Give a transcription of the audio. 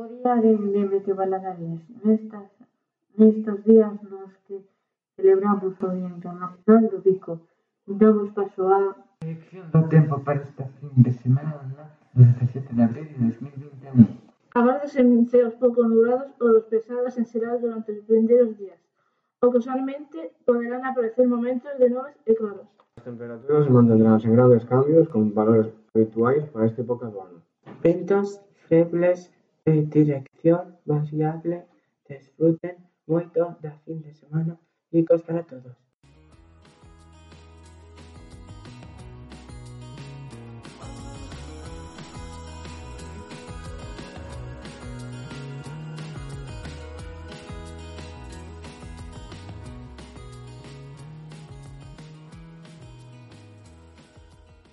Bo día de, de Meteobaladares. Nestas, nestos días nos que celebramos o Día Internacional do Bico, damos paso á Predicción do tempo para esta fin de semana do 17 de abril de 2021. Agárdase ceos pouco nublados ou despejadas en xeral durante os vindeiros días. Ocasionalmente poderán aparecer momentos de nubes e claros. As temperaturas se mantendrán sen grandes cambios con valores habituais para esta época do ano. Ventos febles de dirección variable. Desfruten moito da fin de semana. Bicos para todos.